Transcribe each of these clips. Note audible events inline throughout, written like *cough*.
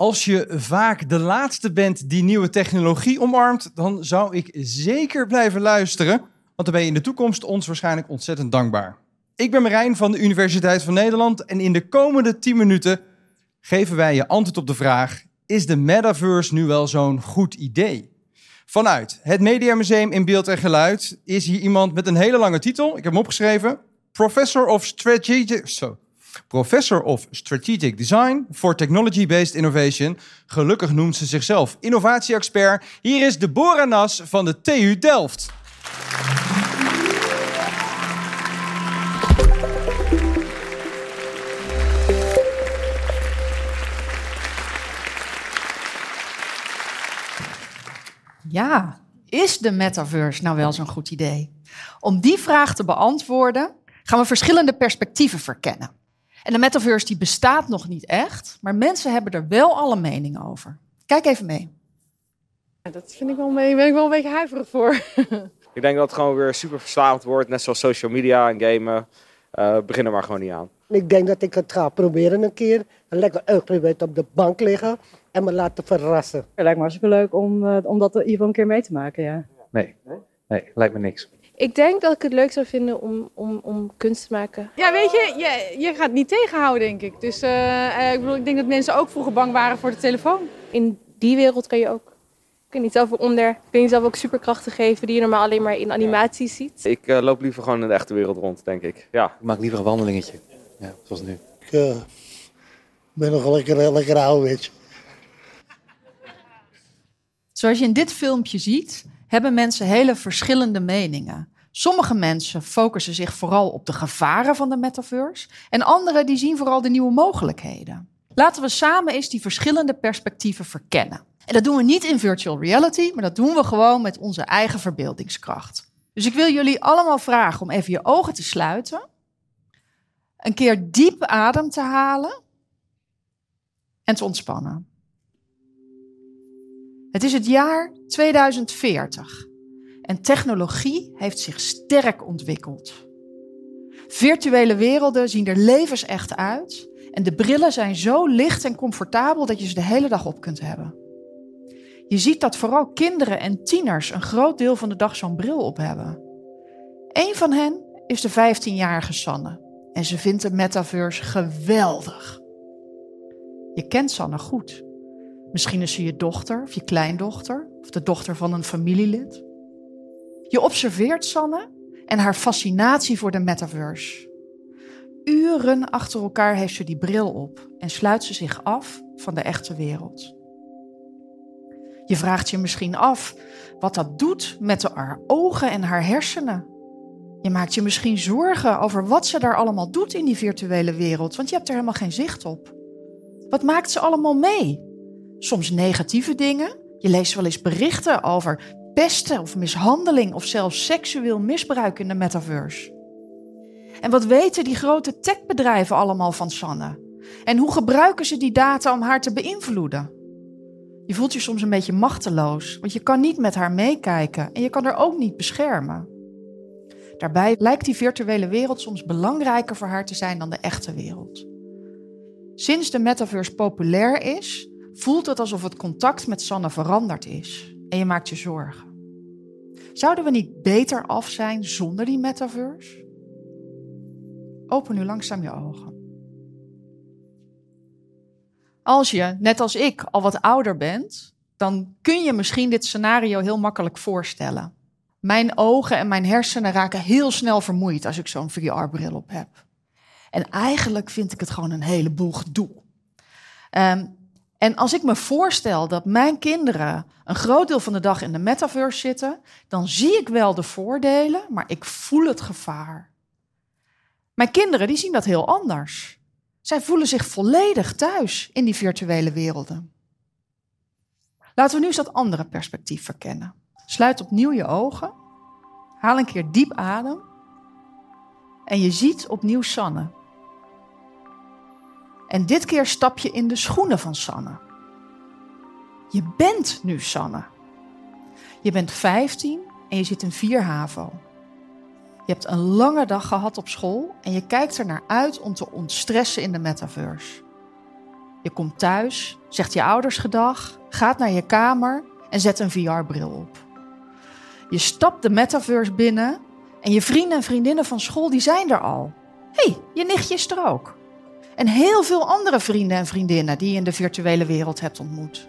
Als je vaak de laatste bent die nieuwe technologie omarmt, dan zou ik zeker blijven luisteren, want dan ben je in de toekomst ons waarschijnlijk ontzettend dankbaar. Ik ben Marijn van de Universiteit van Nederland en in de komende 10 minuten geven wij je antwoord op de vraag: is de metaverse nu wel zo'n goed idee? Vanuit het Media Museum in Beeld en Geluid is hier iemand met een hele lange titel. Ik heb hem opgeschreven. Professor of Strategic, Professor of Strategic Design for Technology-Based Innovation. Gelukkig noemt ze zichzelf innovatie-expert. Hier is Deborah Nas van de TU Delft. Ja, is de metaverse nou wel zo'n goed idee? Om die vraag te beantwoorden gaan we verschillende perspectieven verkennen. En de metaverse die bestaat nog niet echt, maar mensen hebben er wel alle meningen over. Kijk even mee. Dat vind ik wel mee, ben ik wel een beetje huiverig voor. *laughs* ik denk dat het gewoon weer super verslavend wordt, net zoals social media en gamen. Uh, begin er maar gewoon niet aan. Ik denk dat ik het ga proberen een keer. Lekker uitgebreid op de bank liggen en me laten verrassen. Het lijkt me hartstikke leuk om, uh, om dat in ieder geval een keer mee te maken, ja. Nee, nee, lijkt me niks. Ik denk dat ik het leuk zou vinden om, om, om kunst te maken. Ja, weet je, je, je gaat niet tegenhouden, denk ik. Dus uh, ik, bedoel, ik denk dat mensen ook vroeger bang waren voor de telefoon. In die wereld kan je ook kun je zelf onder. Kun je zelf ook superkrachten geven die je normaal alleen maar in animaties ziet. Ik uh, loop liever gewoon in de echte wereld rond, denk ik. Ja. Ik maak liever een wandelingetje. Ja, zoals nu. Ik uh, ben nog lekker, lekker ouderwets. Zoals je in dit filmpje ziet, hebben mensen hele verschillende meningen. Sommige mensen focussen zich vooral op de gevaren van de metaverse en anderen die zien vooral de nieuwe mogelijkheden. Laten we samen eens die verschillende perspectieven verkennen. En dat doen we niet in virtual reality, maar dat doen we gewoon met onze eigen verbeeldingskracht. Dus ik wil jullie allemaal vragen om even je ogen te sluiten, een keer diep adem te halen en te ontspannen. Het is het jaar 2040 en technologie heeft zich sterk ontwikkeld. Virtuele werelden zien er levensecht uit en de brillen zijn zo licht en comfortabel dat je ze de hele dag op kunt hebben. Je ziet dat vooral kinderen en tieners een groot deel van de dag zo'n bril op hebben. Een van hen is de 15-jarige Sanne en ze vindt de metaverse geweldig. Je kent Sanne goed. Misschien is ze je dochter of je kleindochter of de dochter van een familielid. Je observeert Sanne en haar fascinatie voor de metaverse. Uren achter elkaar heeft ze die bril op en sluit ze zich af van de echte wereld. Je vraagt je misschien af wat dat doet met haar ogen en haar hersenen. Je maakt je misschien zorgen over wat ze daar allemaal doet in die virtuele wereld, want je hebt er helemaal geen zicht op. Wat maakt ze allemaal mee? Soms negatieve dingen. Je leest wel eens berichten over pesten of mishandeling of zelfs seksueel misbruik in de metaverse. En wat weten die grote techbedrijven allemaal van Sanne? En hoe gebruiken ze die data om haar te beïnvloeden? Je voelt je soms een beetje machteloos, want je kan niet met haar meekijken en je kan haar ook niet beschermen. Daarbij lijkt die virtuele wereld soms belangrijker voor haar te zijn dan de echte wereld. Sinds de metaverse populair is, voelt het alsof het contact met Sanne veranderd is en je maakt je zorgen. Zouden we niet beter af zijn zonder die metaverse? Open nu langzaam je ogen. Als je, net als ik, al wat ouder bent, dan kun je misschien dit scenario heel makkelijk voorstellen. Mijn ogen en mijn hersenen raken heel snel vermoeid als ik zo'n VR-bril op heb. En eigenlijk vind ik het gewoon een heleboel gedoe. Um, en als ik me voorstel dat mijn kinderen een groot deel van de dag in de metaverse zitten, dan zie ik wel de voordelen, maar ik voel het gevaar. Mijn kinderen die zien dat heel anders. Zij voelen zich volledig thuis in die virtuele werelden. Laten we nu eens dat andere perspectief verkennen. Sluit opnieuw je ogen. Haal een keer diep adem. En je ziet opnieuw Sanne. En dit keer stap je in de schoenen van Sanne. Je bent nu Sanne. Je bent 15 en je zit in 4 HAVO. Je hebt een lange dag gehad op school en je kijkt er naar uit om te ontstressen in de metaverse. Je komt thuis, zegt je ouders gedag, gaat naar je kamer en zet een VR-bril op. Je stapt de metaverse binnen en je vrienden en vriendinnen van school die zijn er al. Hé, hey, je nichtje is er ook. En heel veel andere vrienden en vriendinnen die je in de virtuele wereld hebt ontmoet.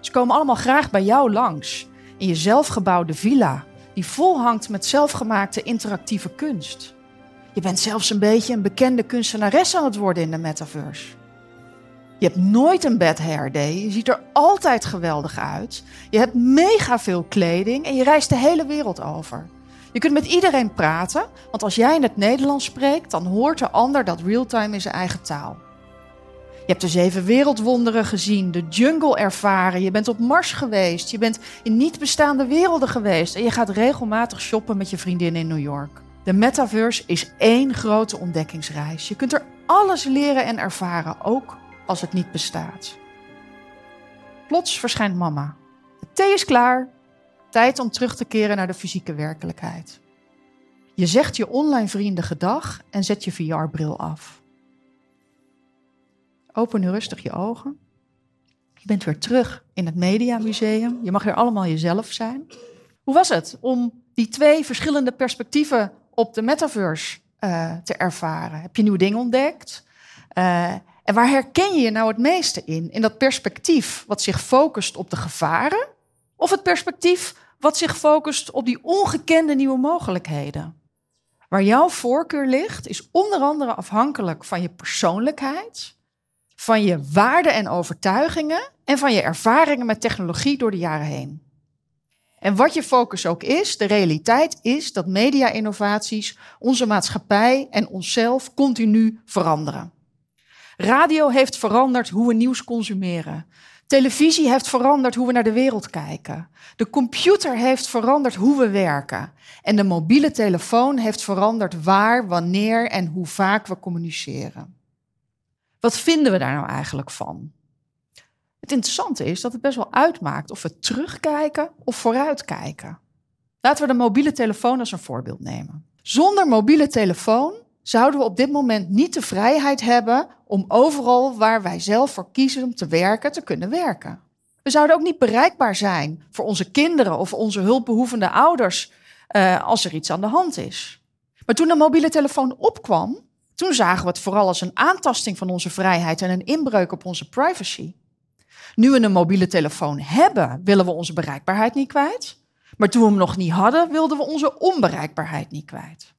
Ze komen allemaal graag bij jou langs in je zelfgebouwde villa, die vol hangt met zelfgemaakte interactieve kunst. Je bent zelfs een beetje een bekende kunstenares aan het worden in de metaverse. Je hebt nooit een bad hair day. Je ziet er altijd geweldig uit. Je hebt mega veel kleding en je reist de hele wereld over. Je kunt met iedereen praten, want als jij in het Nederlands spreekt, dan hoort de ander dat realtime in zijn eigen taal. Je hebt de zeven wereldwonderen gezien, de jungle ervaren, je bent op Mars geweest, je bent in niet bestaande werelden geweest en je gaat regelmatig shoppen met je vriendin in New York. De metaverse is één grote ontdekkingsreis. Je kunt er alles leren en ervaren, ook als het niet bestaat. Plots verschijnt mama. De thee is klaar. Tijd om terug te keren naar de fysieke werkelijkheid. Je zegt je online vrienden gedag en zet je VR-bril af. Open nu rustig je ogen. Je bent weer terug in het Mediamuseum. Je mag weer allemaal jezelf zijn. Hoe was het om die twee verschillende perspectieven op de metaverse uh, te ervaren? Heb je nieuwe dingen ontdekt? Uh, en waar herken je je nou het meeste in? In dat perspectief wat zich focust op de gevaren? Of het perspectief wat zich focust op die ongekende nieuwe mogelijkheden? Waar jouw voorkeur ligt, is onder andere afhankelijk van je persoonlijkheid, van je waarden en overtuigingen en van je ervaringen met technologie door de jaren heen. En wat je focus ook is, de realiteit is dat media-innovaties onze maatschappij en onszelf continu veranderen. Radio heeft veranderd hoe we nieuws consumeren. Televisie heeft veranderd hoe we naar de wereld kijken. De computer heeft veranderd hoe we werken. En de mobiele telefoon heeft veranderd waar, wanneer en hoe vaak we communiceren. Wat vinden we daar nou eigenlijk van? Het interessante is dat het best wel uitmaakt of we terugkijken of vooruitkijken. Laten we de mobiele telefoon als een voorbeeld nemen. Zonder mobiele telefoon zouden we op dit moment niet de vrijheid hebben om overal waar wij zelf voor kiezen om te werken, te kunnen werken. We zouden ook niet bereikbaar zijn voor onze kinderen of onze hulpbehoevende ouders uh, als er iets aan de hand is. Maar toen de mobiele telefoon opkwam, toen zagen we het vooral als een aantasting van onze vrijheid en een inbreuk op onze privacy. Nu we een mobiele telefoon hebben, willen we onze bereikbaarheid niet kwijt. Maar toen we hem nog niet hadden, wilden we onze onbereikbaarheid niet kwijt.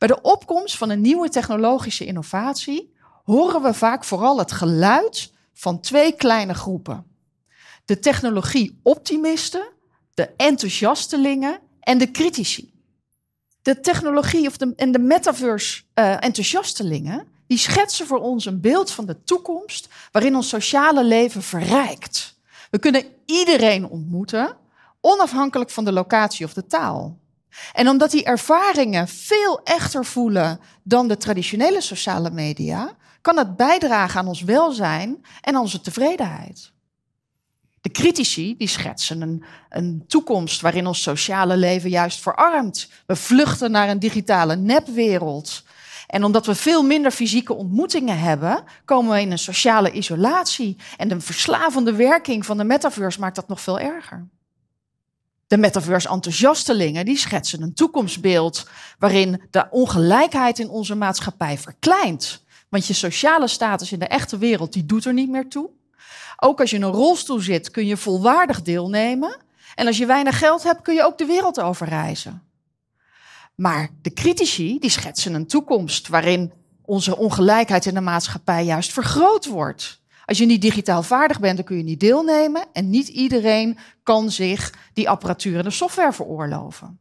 Bij de opkomst van een nieuwe technologische innovatie horen we vaak vooral het geluid van twee kleine groepen. De technologie-optimisten, de enthousiastelingen en de critici. De technologie of de, en de metaverse-enthousiastelingen, die schetsen voor ons een beeld van de toekomst waarin ons sociale leven verrijkt. We kunnen iedereen ontmoeten, onafhankelijk van de locatie of de taal. En omdat die ervaringen veel echter voelen dan de traditionele sociale media, kan het bijdragen aan ons welzijn en onze tevredenheid. De critici die schetsen een, een toekomst waarin ons sociale leven juist verarmt. We vluchten naar een digitale nepwereld. En omdat we veel minder fysieke ontmoetingen hebben, komen we in een sociale isolatie. En de verslavende werking van de metaverse maakt dat nog veel erger. De metaverse-enthousiastelingen die schetsen een toekomstbeeld waarin de ongelijkheid in onze maatschappij verkleint. Want je sociale status in de echte wereld die doet er niet meer toe. Ook als je in een rolstoel zit kun je volwaardig deelnemen. En als je weinig geld hebt kun je ook de wereld overreizen. Maar de critici die schetsen een toekomst waarin onze ongelijkheid in de maatschappij juist vergroot wordt. Als je niet digitaal vaardig bent, dan kun je niet deelnemen. En niet iedereen kan zich die apparatuur en de software veroorloven.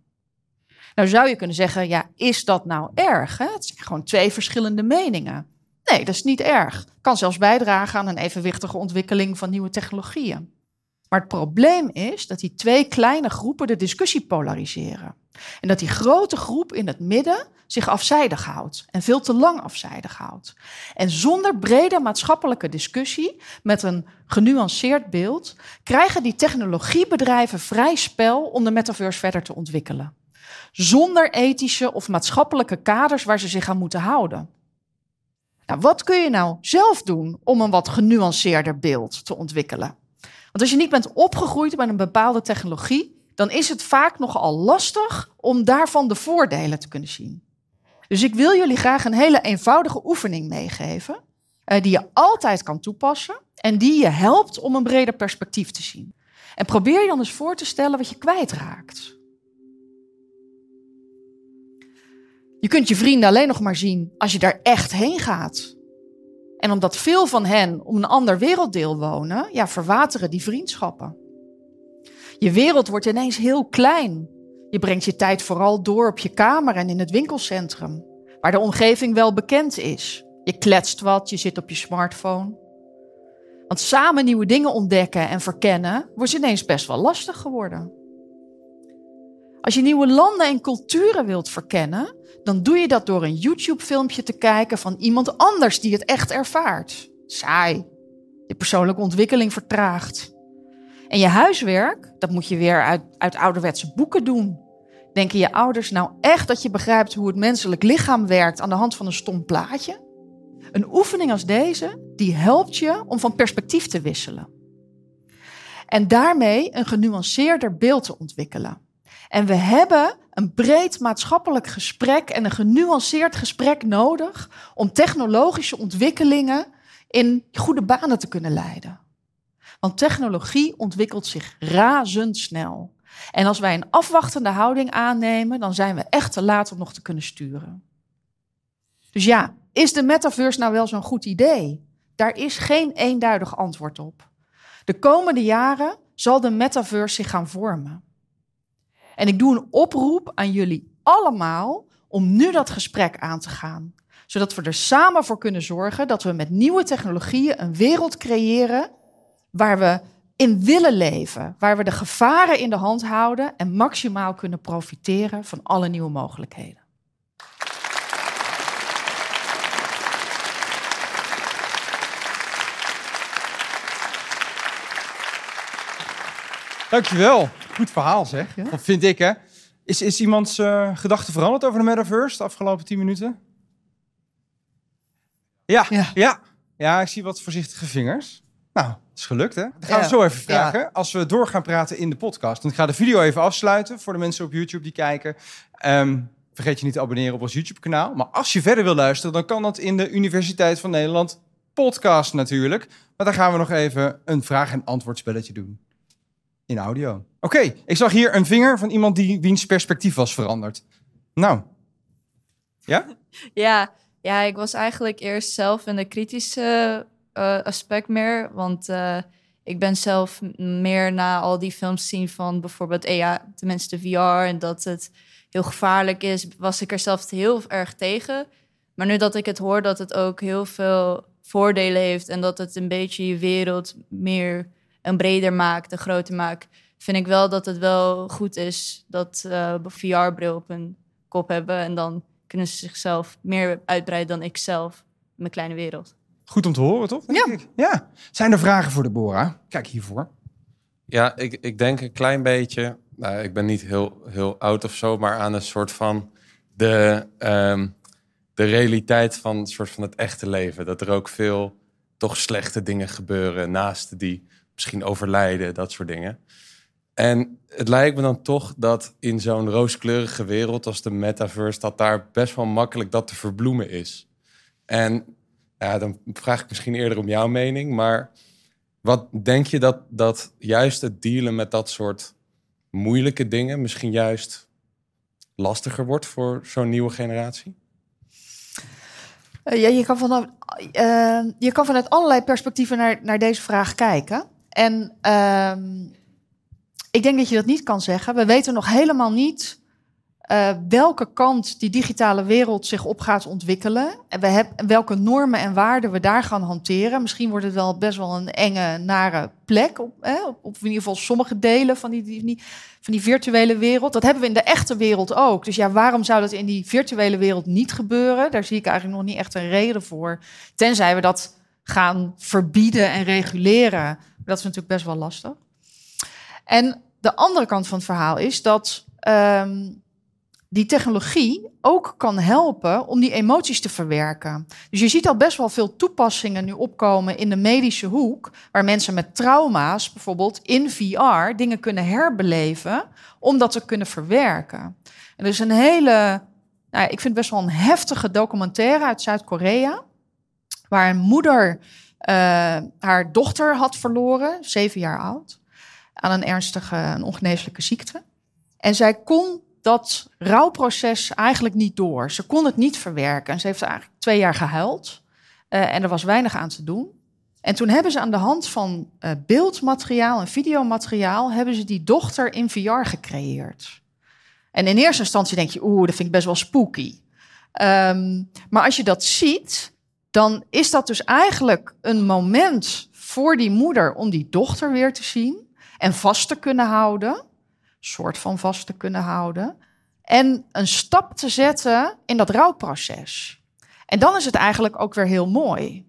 Nou zou je kunnen zeggen, ja, is dat nou erg? Het zijn gewoon twee verschillende meningen. Nee, dat is niet erg. Kan zelfs bijdragen aan een evenwichtige ontwikkeling van nieuwe technologieën. Maar het probleem is dat die twee kleine groepen de discussie polariseren. En dat die grote groep in het midden zich afzijdig houdt en veel te lang afzijdig houdt. En zonder brede maatschappelijke discussie, met een genuanceerd beeld, krijgen die technologiebedrijven vrij spel om de metaverse verder te ontwikkelen. Zonder ethische of maatschappelijke kaders waar ze zich aan moeten houden. Nou, wat kun je nou zelf doen om een wat genuanceerder beeld te ontwikkelen? Want als je niet bent opgegroeid met een bepaalde technologie, dan is het vaak nogal lastig om daarvan de voordelen te kunnen zien. Dus ik wil jullie graag een hele eenvoudige oefening meegeven, eh, die je altijd kan toepassen en die je helpt om een breder perspectief te zien. En probeer je dan eens voor te stellen wat je kwijtraakt. Je kunt je vrienden alleen nog maar zien als je daar echt heen gaat. En omdat veel van hen om een ander werelddeel wonen, ja, verwateren die vriendschappen. Je wereld wordt ineens heel klein. Je brengt je tijd vooral door op je kamer en in het winkelcentrum, waar de omgeving wel bekend is. Je kletst wat, je zit op je smartphone. Want samen nieuwe dingen ontdekken en verkennen wordt ineens best wel lastig geworden. Als je nieuwe landen en culturen wilt verkennen, dan doe je dat door een YouTube-filmpje te kijken van iemand anders die het echt ervaart. Saai. Je persoonlijke ontwikkeling vertraagt. En je huiswerk, dat moet je weer uit, uit ouderwetse boeken doen. Denken je ouders nou echt dat je begrijpt hoe het menselijk lichaam werkt aan de hand van een stom plaatje? Een oefening als deze, die helpt je om van perspectief te wisselen. En daarmee een genuanceerder beeld te ontwikkelen. En we hebben een breed maatschappelijk gesprek en een genuanceerd gesprek nodig om technologische ontwikkelingen in goede banen te kunnen leiden. Want technologie ontwikkelt zich razendsnel. En als wij een afwachtende houding aannemen, dan zijn we echt te laat om nog te kunnen sturen. Dus ja, is de metaverse nou wel zo'n goed idee? Daar is geen eenduidig antwoord op. De komende jaren zal de metaverse zich gaan vormen. En ik doe een oproep aan jullie allemaal om nu dat gesprek aan te gaan. Zodat we er samen voor kunnen zorgen dat we met nieuwe technologieën een wereld creëren waar we in willen leven, waar we de gevaren in de hand houden en maximaal kunnen profiteren van alle nieuwe mogelijkheden. Dankjewel. Goed verhaal zeg. Ja. Dat vind ik hè. Is, is iemands eh gedachte veranderd over de metaverse de afgelopen 10 minuten? Ja, ja, Ja. ja. ik zie wat voorzichtige vingers. Nou, het is gelukt hè. Dan gaan we Ja. zo even vragen. Als we door gaan praten in de podcast. Want ik ga de video even afsluiten voor de mensen op YouTube die kijken. Ehm, vergeet je niet te abonneren op ons YouTube kanaal. Maar als je verder wil luisteren, dan kan dat in de Universiteit van Nederland podcast natuurlijk. Maar dan gaan we nog even een vraag- en antwoordspelletje doen. In audio. Oké, ik zag hier een vinger van iemand die wiens perspectief was veranderd. Nou, ja? *laughs* Ja, ja, ik was eigenlijk eerst zelf in de kritische eh, aspect meer. Want eh, ik ben zelf meer na al die films zien van bijvoorbeeld EA, tenminste VR, en dat het heel gevaarlijk is, was ik er zelf heel erg tegen. Maar nu dat ik het hoor dat het ook heel veel voordelen heeft en dat het een beetje je wereld meer en breder maakt en groter maakt, vind ik wel dat het wel goed is dat uh, VR-bril op hun kop hebben en dan kunnen ze zichzelf meer uitbreiden dan ik zelf mijn kleine wereld. Goed om te horen, toch? Ja. ja. Zijn er vragen voor Deborah? Kijk hiervoor. Ja, ik, ik denk een klein beetje. Nou, ik ben niet heel, heel oud of zo, maar aan een soort van de, ehm, de realiteit van, een soort van het echte leven. Dat er ook veel toch slechte dingen gebeuren, naasten die misschien overlijden, dat soort dingen. En het lijkt me dan toch dat in zo'n rooskleurige wereld als de metaverse, dat daar best wel makkelijk dat te verbloemen is. En ja, dan vraag ik misschien eerder om jouw mening, maar wat denk je dat, dat juist het dealen met dat soort moeilijke dingen misschien juist lastiger wordt voor zo'n nieuwe generatie? Eh, ja, je, kan vanaf, eh, je kan vanuit allerlei perspectieven naar, naar deze vraag kijken. En ehm, ik denk dat je dat niet kan zeggen. We weten nog helemaal niet eh, welke kant die digitale wereld zich op gaat ontwikkelen. En we hebben, welke normen en waarden we daar gaan hanteren. Misschien wordt het wel best wel een enge, nare plek. Op, op, in ieder geval sommige delen van die, die, van die virtuele wereld. Dat hebben we in de echte wereld ook. Dus ja, waarom zou dat in die virtuele wereld niet gebeuren? Daar zie ik eigenlijk nog niet echt een reden voor. Tenzij we dat gaan verbieden en reguleren. Dat is natuurlijk best wel lastig. En de andere kant van het verhaal is dat. ehm, die technologie ook kan helpen om die emoties te verwerken. Dus je ziet al best wel veel toepassingen nu opkomen in de medische hoek, waar mensen met trauma's bijvoorbeeld in VR dingen kunnen herbeleven om dat te kunnen verwerken. En er is een hele, nou, ik vind best wel een heftige documentaire uit Zuid-Korea, waar een moeder uh, haar dochter had verloren, zeven jaar oud, aan een ernstige, een ongeneeslijke ziekte. En zij kon dat rouwproces eigenlijk niet door. Ze kon het niet verwerken. En ze heeft eigenlijk twee jaar gehuild. Uh, en er was weinig aan te doen. En toen hebben ze aan de hand van uh, beeldmateriaal en videomateriaal... hebben ze die dochter in VR gecreëerd. En in eerste instantie denk je, oeh, dat vind ik best wel spooky. Um, maar als je dat ziet, dan is dat dus eigenlijk een moment voor die moeder om die dochter weer te zien en vast te kunnen houden, soort van vast te kunnen houden, en een stap te zetten in dat rouwproces. En dan is het eigenlijk ook weer heel mooi.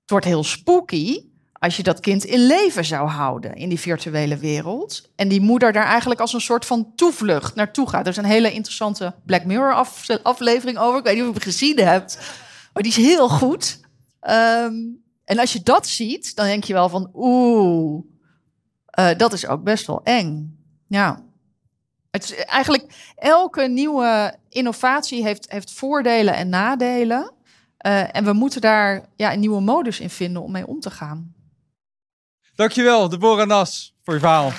Het wordt heel spooky als je dat kind in leven zou houden in die virtuele wereld. En die moeder daar eigenlijk als een soort van toevlucht naartoe gaat. Er is een hele interessante Black Mirror aflevering over. Ik weet niet of je het gezien hebt. Maar die is heel goed. Um, en als je dat ziet, dan denk je wel van oeh, uh, dat is ook best wel eng. Ja. Het is eigenlijk elke nieuwe innovatie heeft, heeft voordelen en nadelen. Uh, en we moeten daar ja, een nieuwe modus in vinden om mee om te gaan. Dankjewel, Deborah Nas, voor je verhaal.